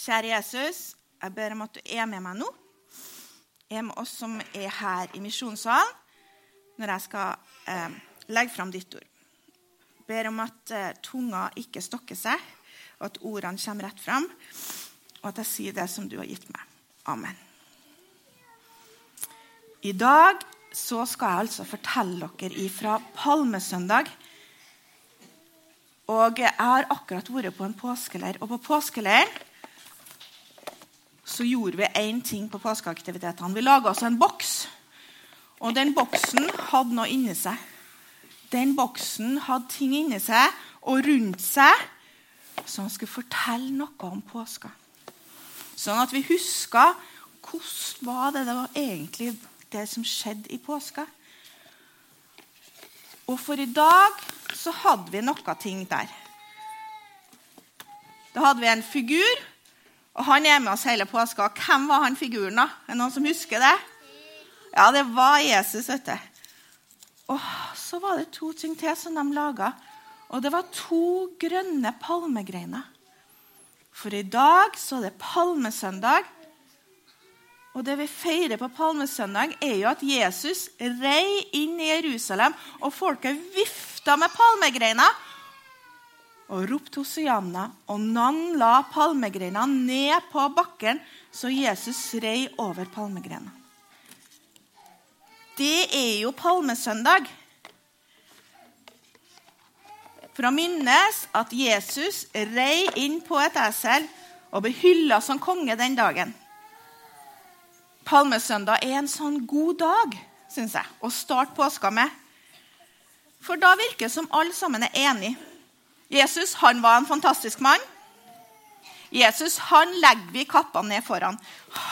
Kjære Jesus, jeg ber om at du er med meg nå. Er med oss som er her i misjonssalen, når jeg skal eh, legge fram ditt ord. Jeg ber om at eh, tunga ikke stokker seg, og at ordene kommer rett fram, og at jeg sier det som du har gitt meg. Amen. I dag så skal jeg altså fortelle dere ifra Palmesøndag. Og jeg har akkurat vært på en påskeleir. Og på påskeleiren så gjorde vi én ting på påskeaktivitetene. Vi laga oss en boks. Og den boksen hadde noe inni seg. Den boksen hadde ting inni seg og rundt seg som skulle fortelle noe om påska. Sånn at vi huska hvordan var det, det var egentlig det som skjedde i påska. Og for i dag så hadde vi noe ting der. Da hadde vi en figur, og han er med oss hele påska. Hvem var han figuren, da? Er det noen som husker det? Ja, det var Jesus. vet du. Og så var det to ting til som de laga. Og det var to grønne palmegreiner. For i dag så er det palmesøndag. Og det vi feirer på palmesøndag, er jo at Jesus rei inn i Jerusalem, og folket vifta med palmegreiner og ropte Hosianna. Og noen la palmegreina ned på bakken, så Jesus rei over palmegreina. Det er jo palmesøndag. For å minnes at Jesus rei inn på et esel og ble hylla som konge den dagen. Palmesøndag er en sånn god dag synes jeg, å starte påska med. For da virker det som alle sammen er enige. Jesus han var en fantastisk mann. Jesus han legger vi kappene ned foran.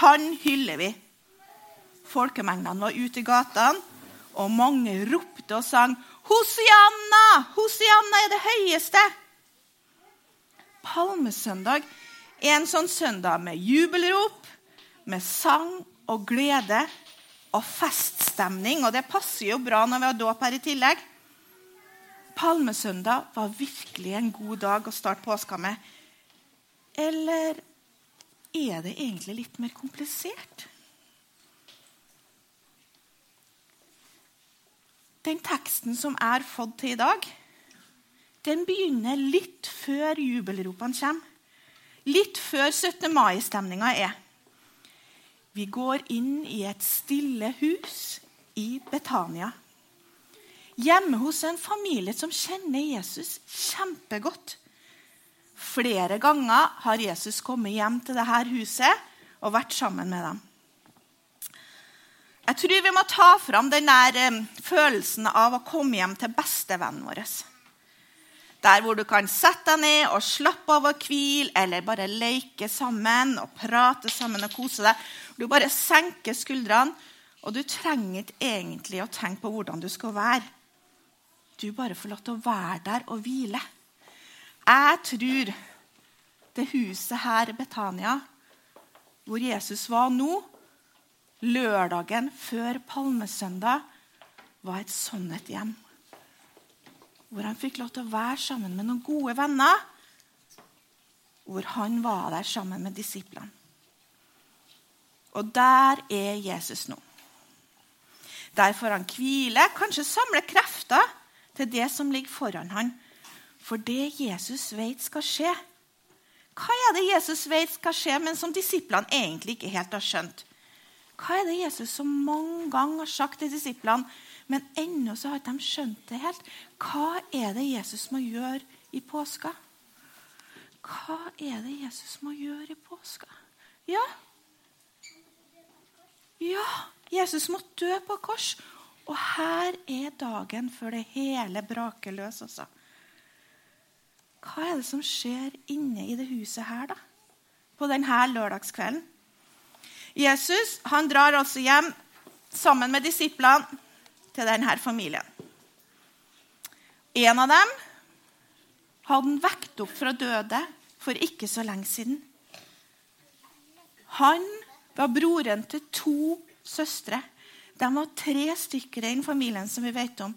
Han hyller vi. Folkemengdene var ute i gatene, og mange ropte og sang Hosianna! Hosianna er det høyeste! Palmesøndag er en sånn søndag med jubelrop, med sang og glede og feststemning. Og det passer jo bra når vi har dåp her i tillegg. Palmesøndag var virkelig en god dag å starte påska med. Eller er det egentlig litt mer komplisert? Den teksten som er fått til i dag, den begynner litt før jubelropene kommer. Litt før 17. mai-stemninga er. Vi går inn i et stille hus i Betania. Hjemme hos en familie som kjenner Jesus kjempegodt. Flere ganger har Jesus kommet hjem til dette huset og vært sammen med dem. Jeg tror vi må ta fram den der eh, følelsen av å komme hjem til bestevennen vår. Der hvor du kan sette deg ned og slappe av og hvile, eller bare leke sammen og prate sammen og kose deg. Du bare senker skuldrene, og du trenger ikke egentlig å tenke på hvordan du skal være. Du bare får lov til å være der og hvile. Jeg tror det huset her i Betania, hvor Jesus var nå, lørdagen før palmesøndag var et sånt et hjem. Hvor han fikk lov til å være sammen med noen gode venner. Hvor han var der sammen med disiplene. Og der er Jesus nå. Der får han hvile, kanskje samle krefter til det som ligger foran han. For det Jesus vet skal skje. Hva er det Jesus vet skal skje, men som disiplene egentlig ikke helt har skjønt? Hva er det Jesus så mange ganger har sagt til disiplene, men ennå så har de skjønt det helt? Hva er det Jesus må gjøre i påska? Hva er det Jesus må gjøre i påska? Ja, ja Jesus måtte dø på kors. Og her er dagen før det hele braker løs. Også. Hva er det som skjer inne i det huset her, da? På denne lørdagskvelden? Jesus han drar altså hjem sammen med disiplene til denne familien. En av dem hadde han vekt opp fra døde for ikke så lenge siden. Han var broren til to søstre. De var tre stykker i den familien som vi vet om.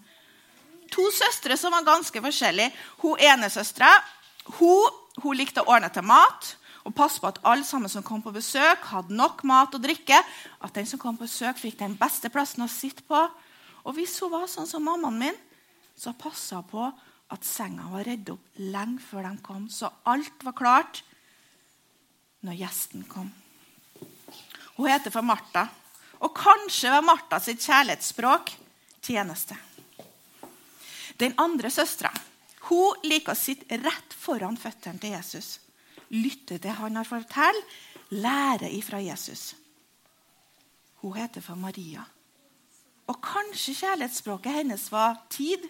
To søstre som var ganske forskjellige. Hun ene søstera hun, hun likte å ordne til mat. og passe på at alle sammen som kom på besøk, hadde nok mat og drikke. At den som kom på besøk, fikk den beste plassen å sitte på. Og hvis hun var sånn som mammaen min, så passa hun på at senga var redd opp lenge før de kom, så alt var klart når gjesten kom. Hun heter for Martha, og kanskje var Martha sitt kjærlighetsspråk tjeneste. Den andre søstera liker å sitte rett foran føttene til Jesus lytte til han har fortalt, lære ifra Jesus. Hun heter for Maria. Og kanskje kjærlighetsspråket hennes var tid.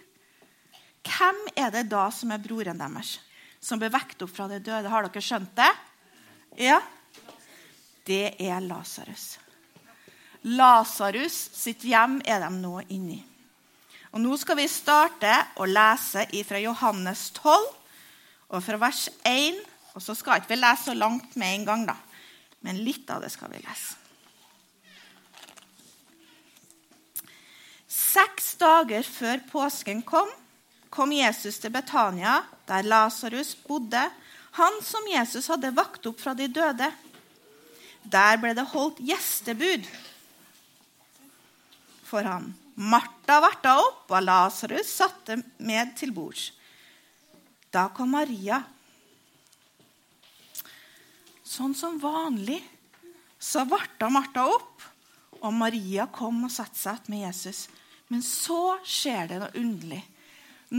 Hvem er det da som er broren deres, som ble vekt opp fra det døde? Har dere skjønt det? Ja? Det er Lasarus. Lasarus sitt hjem er de nå inni. Og Nå skal vi starte å lese fra Johannes 12, og fra vers 1 og så skal ikke vi lese så langt med en gang, da. Men litt av det skal vi lese. Seks dager før påsken kom, kom Jesus til Betania, der Lasarus bodde, han som Jesus hadde vakt opp fra de døde. Der ble det holdt gjestebud for han. Martha varta opp, og Lasarus satte med til bords. Da kom Maria Sånn som vanlig så varta Martha opp, og Maria kom og satte seg med Jesus. Men så skjer det noe underlig.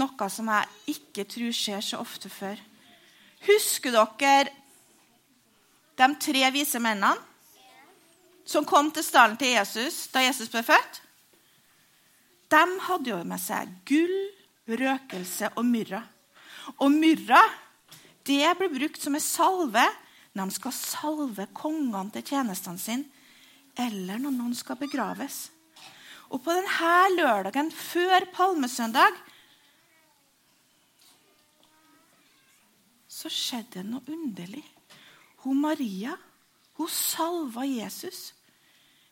Noe som jeg ikke tror skjer så ofte før. Husker dere de tre vise mennene som kom til stallen til Jesus da Jesus ble født? De hadde jo med seg gull, røkelse og myrra. Og myrra det ble brukt som en salve når de skal salve kongene til tjenestene sine, eller når noen skal begraves. Og på denne lørdagen før palmesøndag så skjedde det noe underlig. Hun Maria hun salva Jesus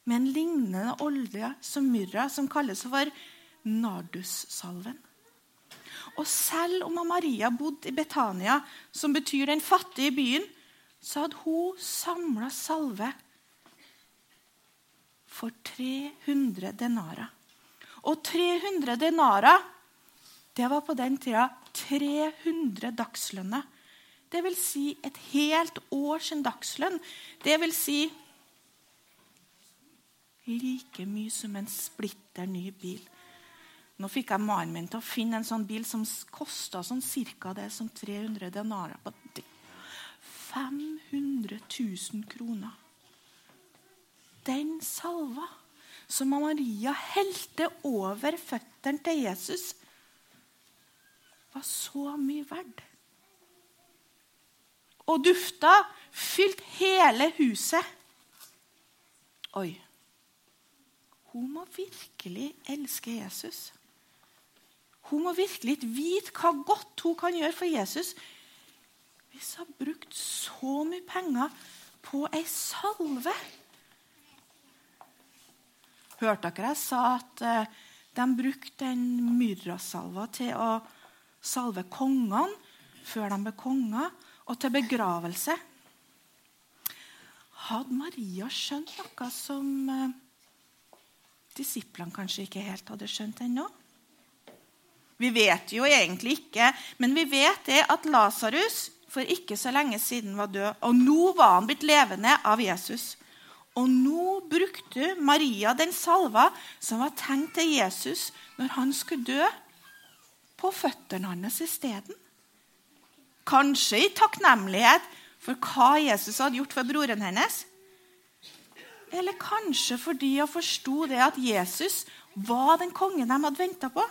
med en lignende olje som myrra, som kalles for nardussalven. Og selv om Maria bodde i Betania, som betyr den fattige byen, så hadde hun samla salve for 300 denarer. Og 300 denarer, det var på den tida 300 dagslønner. Det vil si et helt års dagslønn. Det vil si like mye som en splitter ny bil. Nå fikk jeg mannen min til å finne en sånn bil som kosta sånn cirka det som 300 denarer. 500 000 kroner. Den salva som Maria helte over føttene til Jesus, var så mye verdt. Og dufta fylte hele huset. Oi. Hun må virkelig elske Jesus. Hun må virkelig vite hva godt hun kan gjøre for Jesus hvis hun har brukt så mye penger på ei salve Hørte dere jeg sa at eh, de brukte den myrrasalva til å salve kongene før de ble konger, og til begravelse? Hadde Maria skjønt noe som eh, disiplene kanskje ikke helt hadde skjønt ennå? Vi vet jo egentlig ikke, men vi vet det at Lasarus for ikke så lenge siden var død, og nå var han blitt levende av Jesus. Og nå brukte Maria den salva som var tenkt til Jesus når han skulle dø, på føttene hans isteden. Kanskje i takknemlighet for hva Jesus hadde gjort for broren hennes. Eller kanskje fordi hun forsto det at Jesus var den kongen de hadde venta på.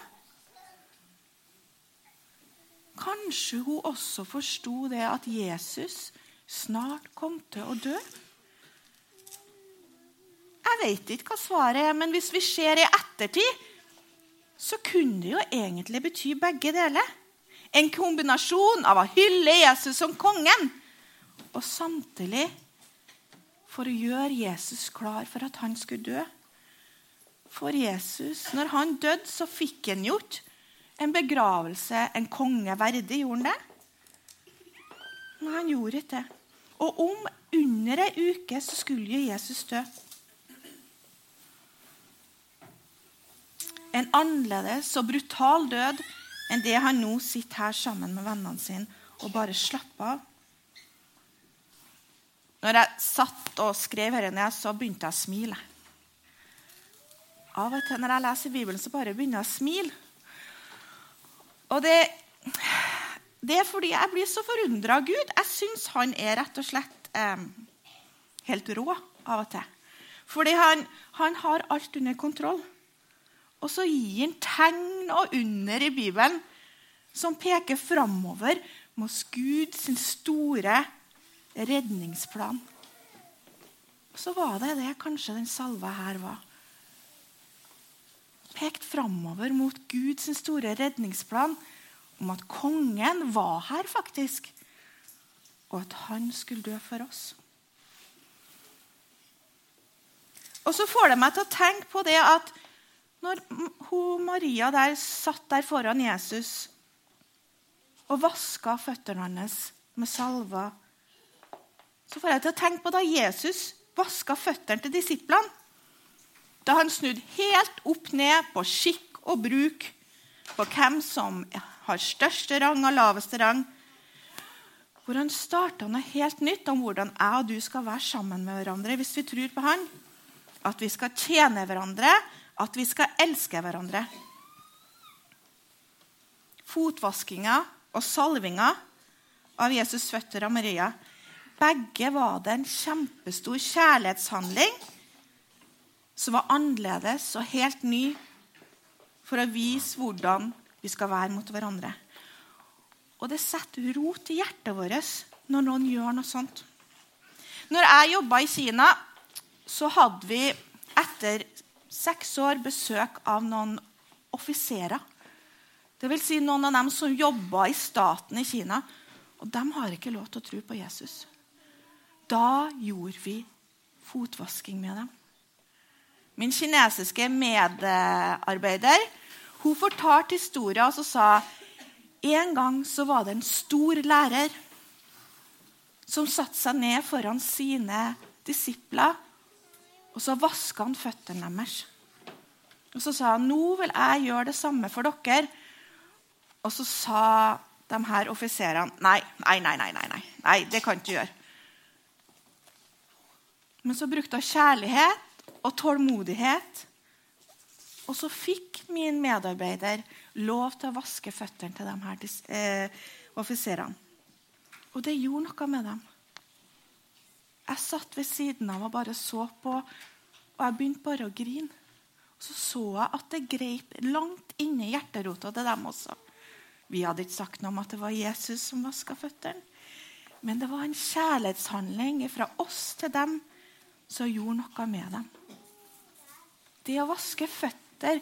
Kanskje hun også forsto det at Jesus snart kom til å dø? Jeg vet ikke hva svaret er, men hvis vi ser i ettertid, så kunne det jo egentlig bety begge deler. En kombinasjon av å hylle Jesus som kongen og samtidig for å gjøre Jesus klar for at han skulle dø. For Jesus, når han døde, så fikk han gjort en begravelse en konge verdig. Gjorde han det? Men han gjorde ikke det. Og om under ei uke så skulle jo Jesus dø. En annerledes og brutal død enn det han nå sitter her sammen med vennene sine og bare slapper av. Når jeg satt og skrev her ned, så begynte jeg å smile. Av og til når jeg leser Bibelen, så bare begynner jeg å smile. Og det, det, er fordi jeg blir så forundra av Gud. Jeg syns han er rett og slett eh, helt rå av og til. Fordi han, han har alt under kontroll. Og så gir han tegn og under i Bibelen som peker framover mot Guds store redningsplan. Så var det det kanskje den salva her var. Pekt framover mot Guds store redningsplan om at kongen var her, faktisk. Og at han skulle dø for oss. Og så får det meg til å tenke på det at når hun, Maria der satt der foran Jesus og vaska føttene hans med salva, så får jeg til å tenke på da Jesus vaska føttene til disiplene. Da han snudde helt opp ned på skikk og bruk, på hvem som har største rang og laveste rang. Hvor han starta noe helt nytt om hvordan jeg og du skal være sammen med hverandre hvis vi tror på han. At vi skal tjene hverandre, at vi skal elske hverandre. Fotvaskinga og salvinga av Jesus' føtter av Maria begge var det en kjempestor kjærlighetshandling som var annerledes og helt ny for å vise hvordan vi skal være mot hverandre. Og det setter rot i hjertet vårt når noen gjør noe sånt. Når jeg jobba i Kina, så hadde vi etter seks år besøk av noen offiserer. Dvs. Si noen av dem som jobba i staten i Kina. Og de har ikke lov til å tro på Jesus. Da gjorde vi fotvasking med dem. Min kinesiske medarbeider hun fortalte historien og sa en gang så var det en stor lærer som satte seg ned foran sine disipler og så vaska han føttene deres. Og så sa han nå vil jeg gjøre det samme for dere. Og så sa de her offiserene nei, nei, nei, nei, nei, nei, det kan du ikke gjøre. Men så brukte hun kjærlighet og tålmodighet. Og så fikk min medarbeider lov til å vaske føttene til de her eh, offiserene. Og det gjorde noe med dem. Jeg satt ved siden av og bare så på, og jeg begynte bare å grine. Og så så jeg at det greip langt inni hjerterota til dem også. Vi hadde ikke sagt noe om at det var Jesus som vaska føttene. Men det var en kjærlighetshandling fra oss til dem som gjorde noe med dem. Det å vaske føtter,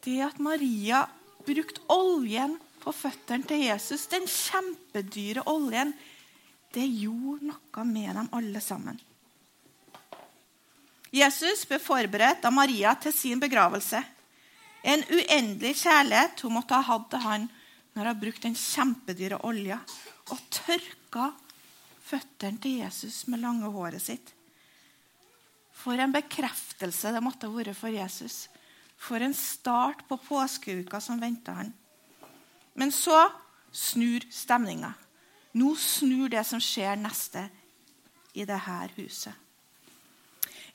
det at Maria brukte oljen på føttene til Jesus, den kjempedyre oljen, det gjorde noe med dem alle sammen. Jesus ble forberedt av Maria til sin begravelse. En uendelig kjærlighet hun måtte ha hatt til han når hun brukte den kjempedyre olja og tørka føttene til Jesus med lange håret sitt. For en bekreftelse det måtte ha vært for Jesus. For en start på påskeuka som venta han. Men så snur stemninga. Nå snur det som skjer neste i dette huset.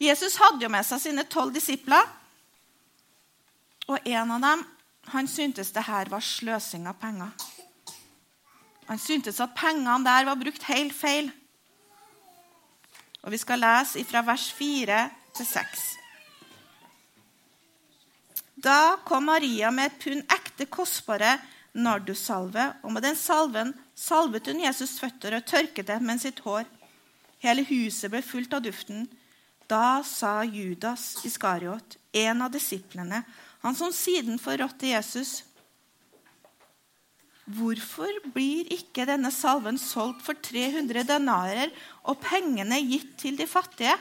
Jesus hadde jo med seg sine tolv disipler. Og en av dem han syntes det her var sløsing av penger. Han syntes at pengene der var brukt helt feil. Og Vi skal lese fra vers 4 til 6. Da kom Maria med et pund ekte kostbare nardussalve, og med den salven salvet hun Jesus' føtter og tørket dem med sitt hår. Hele huset ble fullt av duften. Da sa Judas Iskariot, en av disiplene, han som siden forrådte Jesus, Hvorfor blir ikke denne salven solgt for 300 denarer og pengene gitt til de fattige?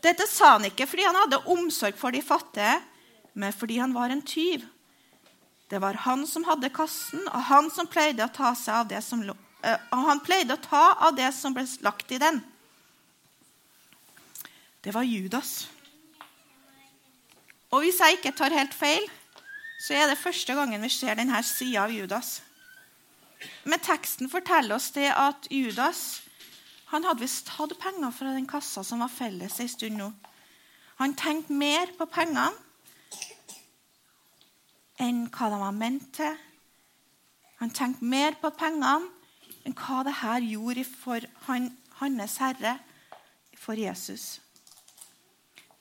Dette sa han ikke fordi han hadde omsorg for de fattige, men fordi han var en tyv. Det var han som hadde kassen, og han pleide å ta av det som eh, pleide å ta av det som ble lagt i den. Det var Judas. Og hvis jeg ikke tar helt feil, så er det første gangen vi ser denne sida av Judas. Men teksten forteller oss det at Judas han hadde visst tatt penger fra den kassa som var felles en stund nå. Han tenkte mer på pengene enn hva de var ment til. Han tenkte mer på pengene enn hva det her gjorde for han, hans herre, for Jesus.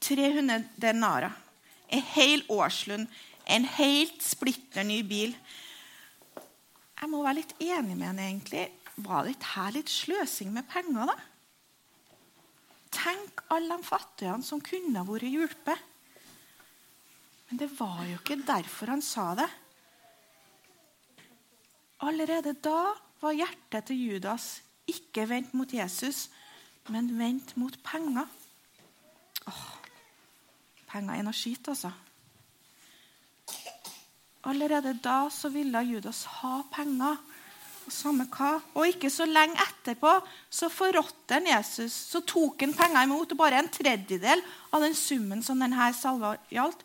300 denarer, en hel årslønn, en helt splitter ny bil. Jeg må være litt enig med henne, egentlig. Var det her litt sløsing med penger, da? Tenk alle de fattige som kunne vært hjulpet. Men det var jo ikke derfor han sa det. Allerede da var hjertet til Judas ikke vendt mot Jesus, men vendt mot penger. Åh, penger er noe skitt, altså. Allerede da så ville Judas ha penger. Og samme hva. Og ikke så lenge etterpå så forrådte han Jesus. Så tok han penger imot, bare en tredjedel av den summen som denne salva gjaldt,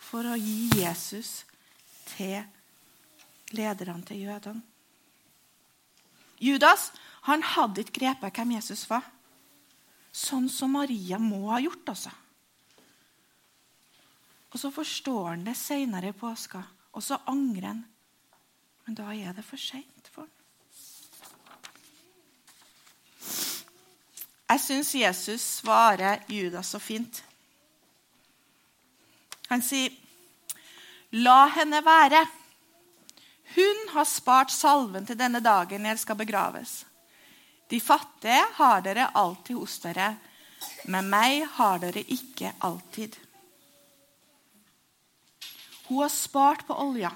for å gi Jesus til lederne til jødene. Judas han hadde ikke grepet hvem Jesus var. Sånn som Maria må ha gjort. altså. Og så forstår han det seinere i påska. Og så angrer han. Men da er det for seint for han. Jeg syns Jesus svarer Judas så fint. Han sier, 'La henne være.' Hun har spart salven til denne dagen jeg skal begraves. De fattige har dere alltid hos dere, men meg har dere ikke alltid. Hun har spart på olja,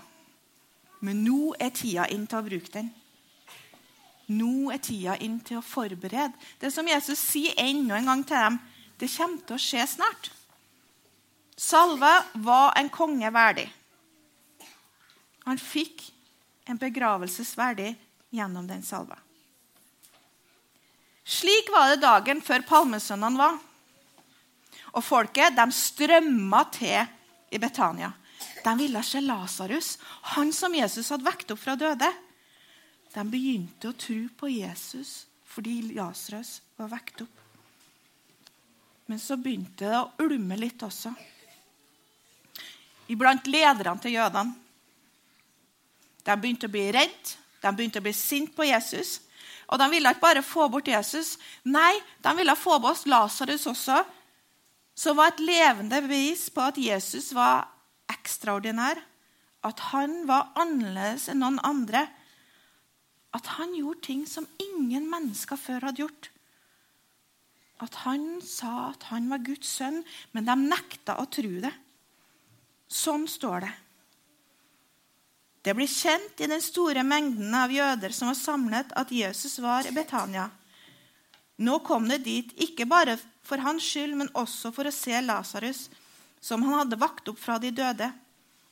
men nå er tida inn til å bruke den. Nå er tida inn til å forberede. Det som Jesus sier enda en gang til dem, det kommer til å skje snart. Salve var en konge verdig. Han fikk en begravelsesverdig gjennom den salva. Slik var det dagen før palmesøndagen var. Og folket de strømma til i Betania. De ville se Lasarus, han som Jesus hadde vekt opp fra døde. De begynte å tro på Jesus fordi Lasarus var vekt opp. Men så begynte det å ulme litt også. Iblant lederne til jødene. De begynte å bli redde, de begynte å bli sinte på Jesus. Og de ville ikke bare få bort Jesus, nei, de ville få bort Lasarus også, som var et levende bevis på at Jesus var ekstraordinær, at han var annerledes enn noen andre. At han gjorde ting som ingen mennesker før hadde gjort. At han sa at han var Guds sønn, men de nekta å tro det. Sånn står det. Det ble kjent i den store mengden av jøder som var samlet, at Jesus var i Betania. Nå kom det dit ikke bare for hans skyld, men også for å se Lasarus, som han hadde vakt opp fra de døde.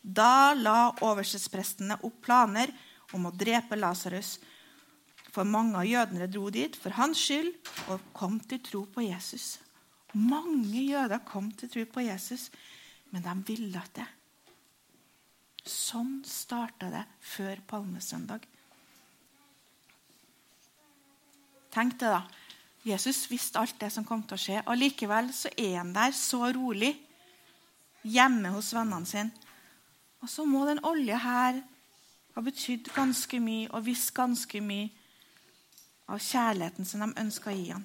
Da la overstesprestene opp planer om å drepe Lasarus. For mange av jødene dro dit for hans skyld og kom til tro på Jesus. Mange jøder kom til tro på Jesus, men de ville ikke. Sånn starta det før palmesøndag. Tenk det, da. Jesus visste alt det som kom til å skje. og Likevel så er han der så rolig hjemme hos vennene sine. Og så må den olja her ha betydd ganske mye og visst ganske mye av kjærligheten som de ønska å gi ham.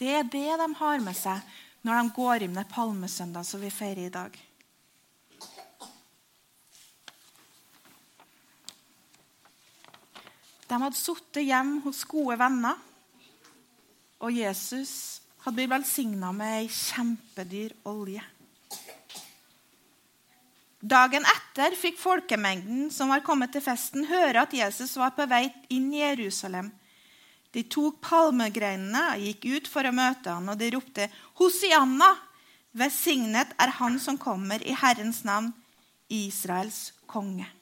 Det er det de har med seg når de går inn med palmesøndag, som vi feirer i dag. De hadde sittet hjemme hos gode venner, og Jesus hadde blitt velsigna med ei kjempedyr olje. Dagen etter fikk folkemengden som var kommet til festen, høre at Jesus var på vei inn i Jerusalem. De tok palmegreinene og gikk ut for å møte han, og de ropte, 'Hosianna! Velsignet er Han som kommer i Herrens navn, Israels konge.'